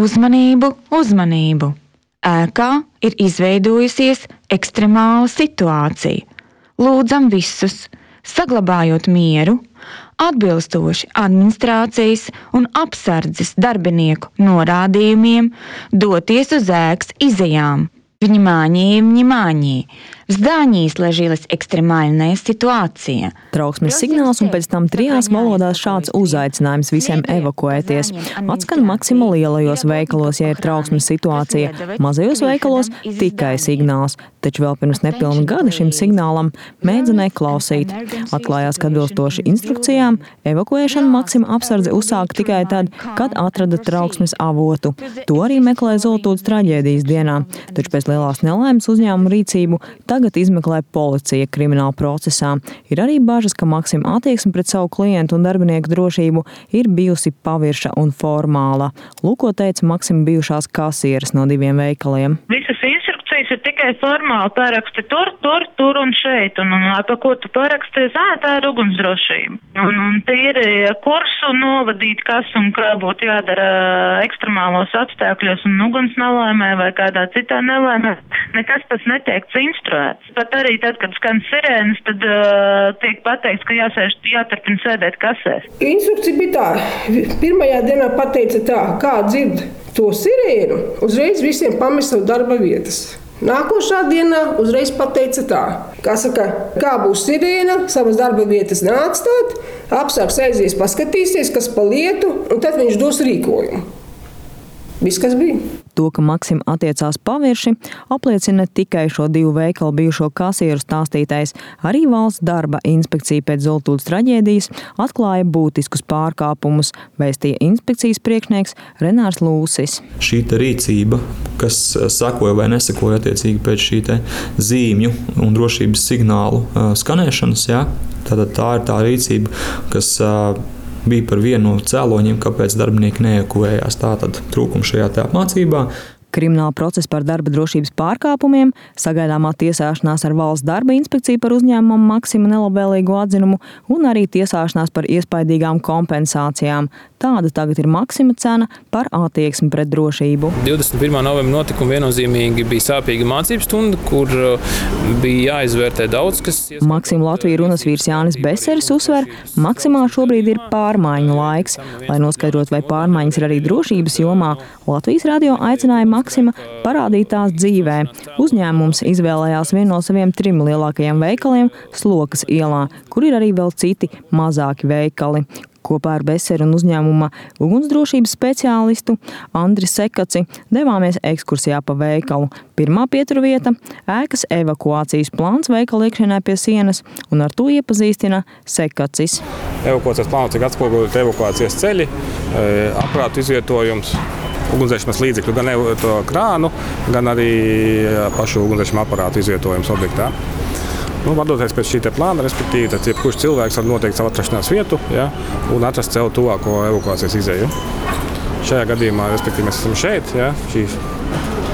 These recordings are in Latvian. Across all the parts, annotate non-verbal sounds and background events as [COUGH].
Uzmanību, uzmanību! Ēkā ir izveidojusies ekstremāla situācija. Lūdzam visus, saglabājot mieru, atbilstoši administrācijas un apsardzes darbinieku norādījumiem, doties uz ēkas izejām. Внимание, внимание! В здании сложилась экстремальная ситуация. Trauksmes signāls un pēc tam trijās valodās šāds uzaicinājums visiem evakuēties. Atskan Maksima lielajos veikalos, ja ir trauksmes situācija, mazajos veikalos tikai signāls, taču vēl pirms nepilna gada šim signālam mēģināja klausīt. Atklājās, ka atbilstoši instrukcijām evakuēšanu Maksima apsardze uzsāka tikai tad, kad atrada trauksmes avotu. To arī meklēja Zoltūdas traģēdijas dienā, taču pēc lielās nelaimes uzņēmuma rīcību tagad izmeklē policija krimināla procesā. Ir arī bažas, ka Maksima attieksme pret savu klientu un darbinieku drošību ir bijusi pavirša un formāla. Lūko teica Maksima bijušās kasieres no diviem veikaliem. Visas instrukcijas ir tikai formāli paraksti tur, tur, tur un šeit. Un, un par ko tu parakstīsi? Ā, tā ir ugunsdrošība. Un, un tīri kursu novadīt, kas un kā būtu jādara ekstremālos apstākļos un uguns nelaimē vai kādā citā nelaimē. Nekas tas netiek instruēts. Pat arī tad, kad skan sirēnas, tad uh, tiek pateikts, ka jāsēž, jāturpina sēdēt kasēs. Instrukcija bija tā. Pirmajā dienā pateica tā, kā dzird to sirēnu, uzreiz visiem pamest savu darba vietas. Nākošā dienā uzreiz pateica tā, kā, saka, kā būs sirēna, savas darba vietas neatstāt, apsargs aizies, paskatīsies, kas pa lietu, un tad viņš dos rīkojumu. Viss, kas bija. To, ka Maksim attiecās pavirši, apliecina tikai šo divu veikalu bijušo kasieru stāstītais, arī valsts darba inspekcija pēc Zoltūdas traģēdijas atklāja būtiskus pārkāpumus, vēstīja inspekcijas priekšnieks Renārs Lūsis. Šī rīcība, kas sakoja vai nesakoja attiecīgi pēc šī zīmju un drošības signālu skanēšanas, jā, tā ir tā rīcība, kas bija par vienu no cēloņiem, kāpēc darbinieki neekuvējās. Tātad trūkums šajā apmācībā. Krimināla procesa par darba drošības pārkāpumiem, sagaidāmā tiesāšanās ar valsts darba inspekciju par uzņēmumu Maksima nelabvēlīgu atzinumu un arī tiesāšanās par iespaidīgām kompensācijām. Tāda tagad ir Maksima cena par attieksmi pret drošību. 21. novembra notikumi viennozīmīgi bija sāpīga mācību stunda, kur uh, bija jāizvērtē daudz kas. Maksima Latvijas runas vīrs Jānis Beseris uzsver, Maksimā šobrīd ir pārmaiņu laiks. Lai noskaidrotu, vai pārmaiņas ir arī drošības jomā, Latvijas radio aicināja Maksima parādīt tās dzīvē. Uzņēmums izvēlējās vienu no saviem trim lielākajiem veikaliem Slokas ielā, kur ir arī vēl citi mazāki veikali. Kopā ar Beseru un uzņēmuma ugunsdrošības speciālistu Andri Sekaci devāmies ekskursijā pa veikalu. Pirmā pieturvieta - ēkas evakuācijas plāns veikala iekšienē pie sienas, un ar to iepazīstina Sekacis. Evakuācijas plāns tiek atspoguļot evakuācijas ceļi, e, aprātu izvietojums, ugunsdzēsības līdzekļu, gan krānu, gan arī pašu ugunsdzēsības aparātu izvietojums objektā. Nu, vadoties pēc šī plāna, respektīvi, tad jebkurš cilvēks var noteikt savu atrašanās vietu ja, un atrast sev tuvāko evakuācijas izēju. Šajā gadījumā, respektīvi, mēs esam šeit. Ja, šī,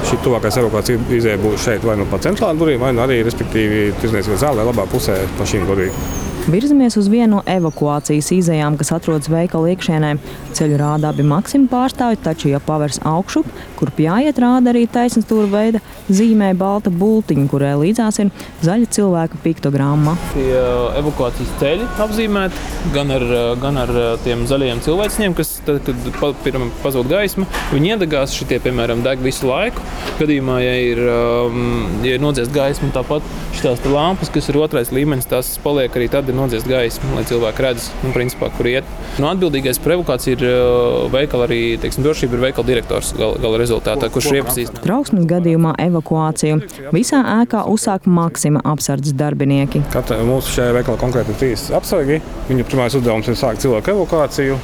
šī tuvākais evakuācijas izēja būs šeit vai nu pa centrālām durvīm, vai nu arī, respektīvi, tirzniecības zālē labā pusē pa šīm durvīm. Virzamies uz vienu no evakuācijas izējām, kas atrodas veikala iekšienē. Ceļu rādā bija Maksima pārstāvja, taču, ja pavērs augšu, kur jāiet rāda arī taisnstūra veida zīmē balta bultiņa, kurai līdzās ir zaļa cilvēka piktogramma. Tie evakuācijas ceļi apzīmēti gan ar, gan ar tiem zaļajiem cilvēkiem, kas tad, kad pirmā pazūd gaisma, viņi iedegās, šitie, piemēram, deg visu laiku. Gadījumā, ja ir, ja ir nodziest gaismu, tāpat šīs lampas, kas ir otrais līmenis, tās paliek arī tad, nodziest gaismu, lai cilvēki redz, nu, principā, kur iet. Nu, atbildīgais par evakuāciju ir uh, veikala arī teiksim, drošība, ir veikala direktors gala, gala rezultātā, kurš ir iepazīstināts. Trauksmes gadījumā evakuāciju visā ēkā uzsāk Maksima apsardzes darbinieki. Katra mūsu šajā veikalā konkrēti ir trīs apsargi. Viņu pirmais uzdevums ir sākt cilvēku evakuāciju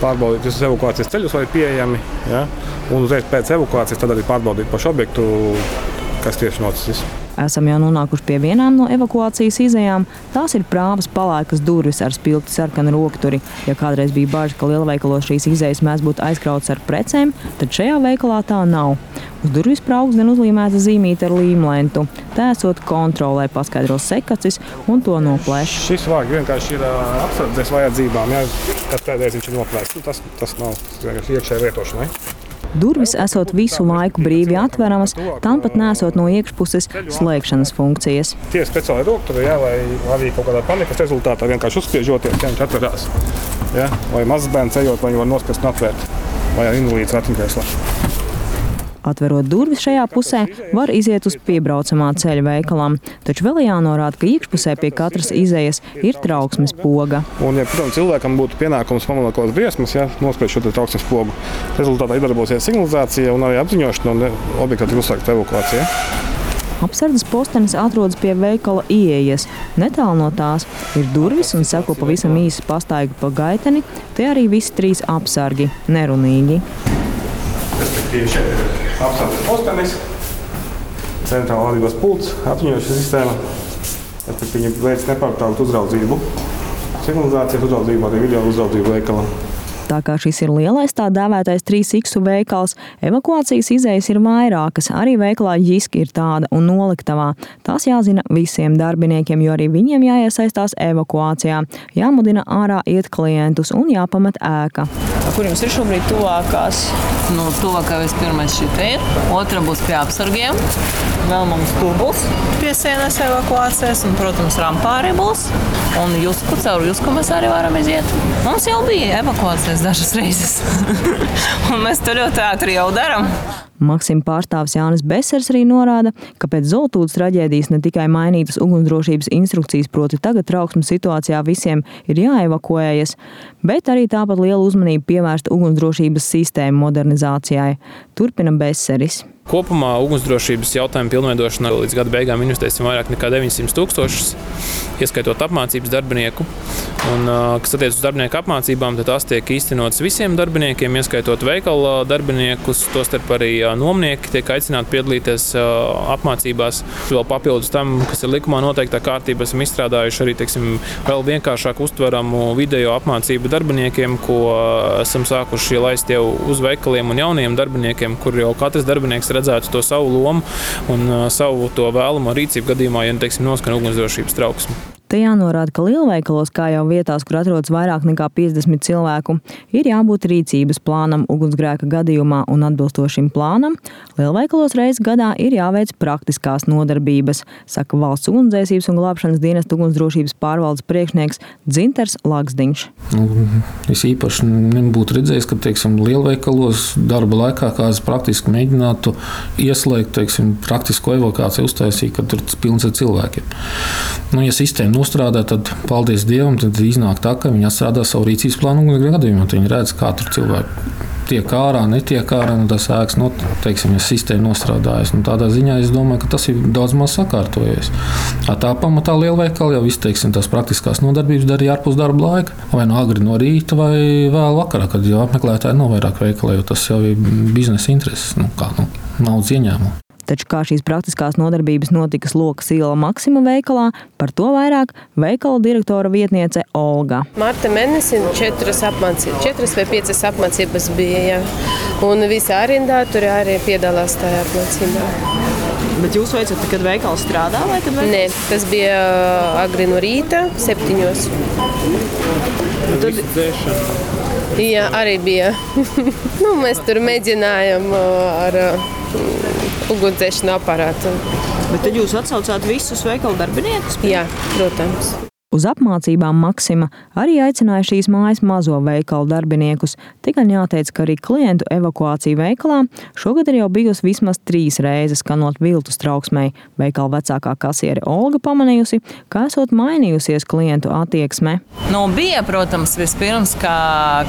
pārbaudīt visus evakuācijas ceļus, vai ir pieejami. Ja? Un uzreiz pēc evakuācijas arī pārbaudīt pašu objektu, kas tieši noticis. Esam jau nonākuši pie vienām no evakuācijas izējām. Tās ir prāvas palēkas durvis ar spilgti sarkanu rokturi. Ja kādreiz bija bažas, ka lielveikalos šīs izējas mēdz būt aizkrautas ar precēm, tad šajā veikalā tā nav. Uz durvis praugs gan uzlīmēta zīmīte ar līmlentu. Tā esot kontrolē, paskaidro sekacis un to noplēš. Šis vārds vienkārši ir apsardzes vajadzībām. Ja, kad pēdējais viņš ir noplēsts, nu, tas, tas nav vienkārši iekšēji lietošanai. Durvis esot visu laiku brīvi atveramas, tam pat nesot no iekšpuses slēgšanas funkcijas. Tie speciāli roktuvi, ja, lai arī kaut kādā panikas rezultātā vienkārši uzspiežoties, ja viņš atverās. Ja, vai mazs bērns ejot, vai viņi var nospiest un atvērt, vai invalīds ratiņkrēslā. Atverot durvis šajā pusē, var iziet uz piebraucamā ceļa veikalam, taču vēl jānorāda, ka iekšpusē pie katras izējas ir trauksmes poga. Un, ja protams, cilvēkam būtu pienākums pamanīt kaut kādas briesmas, ja nospēj šo trauksmes pogu, rezultātā iedarbosies signalizācija un arī apziņošana un objektā tiek uzsākta evakuācija. Apsardzes postenis atrodas pie veikala ieejas. Netālu no tās ir durvis un seko pavisam īsa pastaiga pa gaiteni. Te arī visi trīs apsargi - nerunīgi. Respektīvi, šeit ir apsardzes postenis, centrāla vadības pults, apziņošanas sistēma. Tad viņi veic nepārtrauktu uzraudzību. Signalizācijas uzraudzību, arī video uzraudzību veikalam. Tā kā šis ir lielais tā dēvētais 3x veikals, evakuācijas izējas ir vairākas. Arī veikalā ģiski ir tāda un noliktavā. Tās jāzina visiem darbiniekiem, jo arī viņiem jāiesaistās evakuācijā. Jāmudina ārā iet klientus un jāpamet ēka. Kur jums ir šobrīd tuvākās? Nu, tuvākā vispirms šī te ir, otra būs pie apsargiem. Vēl mums būs pie sienas evakuācijas, un, protams, rampā arī būs. Un jūs, caur jūs, ko mēs arī varam iziet. Mums jau bija evakuācijas dažas reizes, [LAUGHS] un mēs to ļoti ātri jau darām. Maksima pārstāvis Jānis Besers arī norāda, ka pēc Zoltūdas traģēdijas ne tikai mainītas ugunsdrošības instrukcijas, proti tagad trauksmes situācijā visiem ir jāevakuējas, bet arī tāpat liela uzmanība pievērsta ugunsdrošības sistēmu modernizācijai. Turpina Beseris. Kopumā ugunsdrošības jautājumu pilnveidošanā līdz gada beigām investēsim vairāk nekā 900 tūkstošus, ieskaitot apmācības darbinieku. Un, kas attiecas uz darbinieku apmācībām, tad tās tiek īstenotas visiem darbiniekiem, ieskaitot veikala darbiniekus. Tostarp arī nomnieki tiek aicināti piedalīties apmācībās. Vēl papildus tam, kas ir likumā noteiktā kārtībā, esam izstrādājuši arī teiksim, vēl vienkāršāk uztveramu video apmācību darbiniekiem, ko esam sākuši laist jau uz veikaliem un jauniem darbiniekiem, kur jau katrs darbinieks redzētu to savu lomu un savu to vēlamo rīcību gadījumā, ja teiksim, noskan ugunsdrošības trauksme. Te jānorāda, ka lielveikalos, kā jau vietās, kur atrodas vairāk nekā 50 cilvēku, ir jābūt rīcības plānam ugunsgrēka gadījumā un atbilstošim plānam. Lielveikalos reizes gadā ir jāveic praktiskās nodarbības, saka valsts ugunsdzēsības un glābšanas dienesta ugunsdrošības pārvaldes priekšnieks Dzinters Laksdiņš. Nu, es īpaši nebūtu redzējis, ka teiksim, lielveikalos darba laikā kāds praktiski mēģinātu ieslēgt teiksim, praktisko evakuāciju, uztaisīt, kad tur pilns ar cilvēkiem. Nu, ja sistēma nostrādā, tad paldies Dievam, tad iznāk tā, ka viņi atstrādā savu rīcības plānu un gadījumā viņi redz, kā tur cilvēki tiek ārā, netiek ārā, un tas ēks, nu, teiksim, ja sistēma nostrādājas. Nu, tādā ziņā es domāju, ka tas ir daudz maz sakārtojies. Tā pamatā lielveikali jau viss, teiksim, tās praktiskās nodarbības darīja ārpus darba laika, vai no agri no rīta, vai vēl vakarā, kad jau apmeklētāji nav vairāk veikalē, jo tas jau ir biznesa intereses, nu, kā nu, naudas ieņēmumu. Taču kā šīs praktiskās nodarbības notika Lokas iela Maksima veikalā, par to vairāk veikala direktora vietniece Olga. Marta mēnesī četras apmācības, četras vai piecas apmācības bija. Jā. Un visā rindā tur arī piedalās tajā apmācībā. Bet jūs veicat, kad veikals strādā? Kad veikals? Nē, tas bija agri no rīta, septiņos. Tad... Jā, arī bija. [LAUGHS] nu, mēs tur mēģinājām ar ugunsdzēsēšanas aparātu. Bet tad jūs atsaucāt visus veikalu darbiniekus? Jā, protams. Uz apmācībām Maksima arī aicināja šīs mājas mazo veikalu darbiniekus. Tikai jāteic, ka arī klientu evakuācija veikalā šogad ir jau bijusi vismaz trīs reizes, kanot viltus trauksmei. Veikala vecākā kasiere Olga pamanījusi, ka esot mainījusies klientu attieksme. Nu, bija, protams, vispirms, ka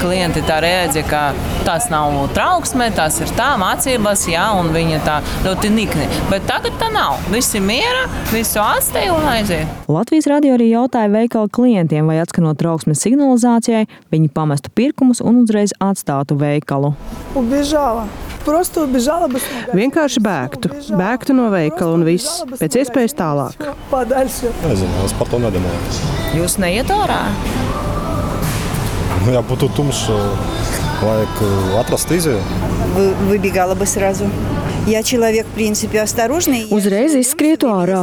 klienti tā rēdza, ka tas nav trauksme, tas ir tā mācības, jā, un viņa tā ļoti nikni. Bet tagad tā nav. Visi miera, visu atstāja un aiziet. Latvijas radio arī jautāja veikala klientiem, vai atskanot trauksmes signalizācijai, viņi pamestu pirkumus un uzreiz atstātu veikalu. Ubižāla. Vienkārši bēgtu, bēgtu no veikala un viss, pēc iespējas tālāk. Nezinu, es par to nedomāju. Jūs neiet ārā? Nu, ja būtu tumšs, vajag atrast izēju. Выбегала бы сразу. Uzreiz izskrietu ārā.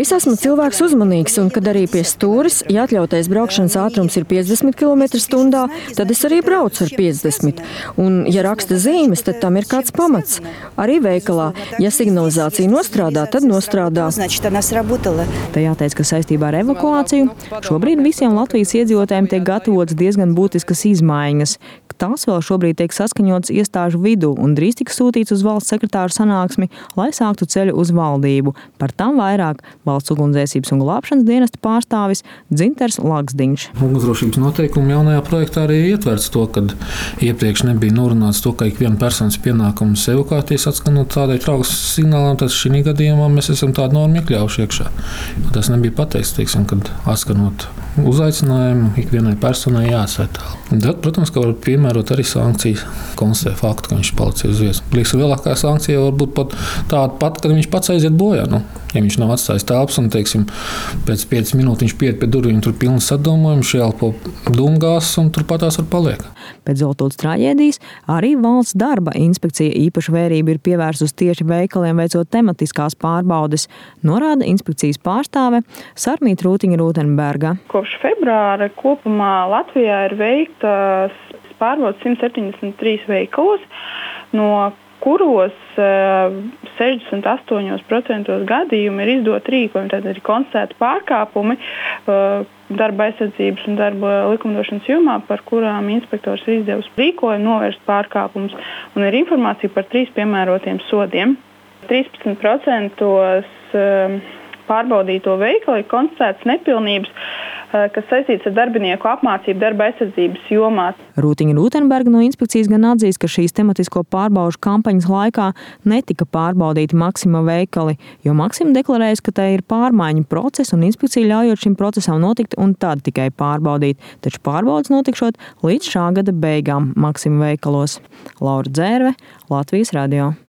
Es esmu cilvēks uzmanīgs, un kad arī pie stūres, ja atļautais braukšanas ātrums ir 50 km/h, tad es arī braucu ar 50. Un, ja raksta zīmes, tad tam ir kāds pamats. Arī veikalā, ja signalizācija nostrādā, tad nostrādā. Tā jāteic, ka saistībā ar evakuāciju šobrīd visiem Latvijas iedzīvotājiem tiek gatavotas diezgan būtiskas izmaiņas. Tās vēl šobrīd tiek saskaņotas iestāžu vidū un drīz tiks sūtīts uz valsts sekretāru sanāksmi, lai sāktu ceļu uz valdību. Par tam vairāk valsts ugunsdzēsības un glābšanas dienesta pārstāvis Dzinters Lagsdiņš. Ugunsdrošības noteikumi jaunajā projektā arī ietverts to, ka iepriekš nebija norunāts to, ka ik viena personas pienākums evakuēties atskanot tādai trauksmes signālam, tad šī gadījumā mēs esam tādu normu iekļaujuši iekšā. Tas nebija pateikts, teiksim, kad atskanot uzaicinājumu, ikvienai personai jāsētā. Tad, protams, ka var piemērot arī sankcijas, konstatēt faktu, ka viņš palicis uz vietas. Liekas, lielākā sankcija var būt pat tāda pati, kad viņš pats aiziet bojā. Nu, ja viņš nav atstājis telpas un, teiksim, pēc 5 minūtēm viņš pieiet pie durvīm, tur ir pilns sadomājums, šēlpo dūmgās un turpat tās var paliek. Pēc Zeltūdas traģēdijas arī valsts darba inspekcija īpašu vērību ir pievērsusi tieši veikaliem veicot tematiskās pārbaudes, norāda inspekcijas pārstāve Sarmīta Rūtiņa Rūtenberga. Kopš februāra kopumā Latvijā ir veiktas pārbaudas 173 veikalos, no kuros 68% gadījumu ir izdot rīkojumi, tad ir konstatēti pārkāpumi darba aizsardzības un darba likumdošanas jomā, par kurām inspektors ir izdevusi rīkojumu novērst pārkāpumus, un ir informācija par trīs piemērotiem sodiem. 13% pārbaudīto veikalu ir konstatētas nepilnības, kas saistīts ar darbinieku apmācību darba aizsardzības jomā. Rūtiņa Rūtenberga no inspekcijas gan atzīst, ka šīs tematisko pārbaužu kampaņas laikā netika pārbaudīti Maksima veikali, jo Maksima deklarējas, ka tai ir pārmaiņu process un inspekcija ļaujot šim procesam notikt un tad tikai pārbaudīt, taču pārbaudas notikšot līdz šā gada beigām Maksima veikalos. Laura Dzērve, Latvijas radio.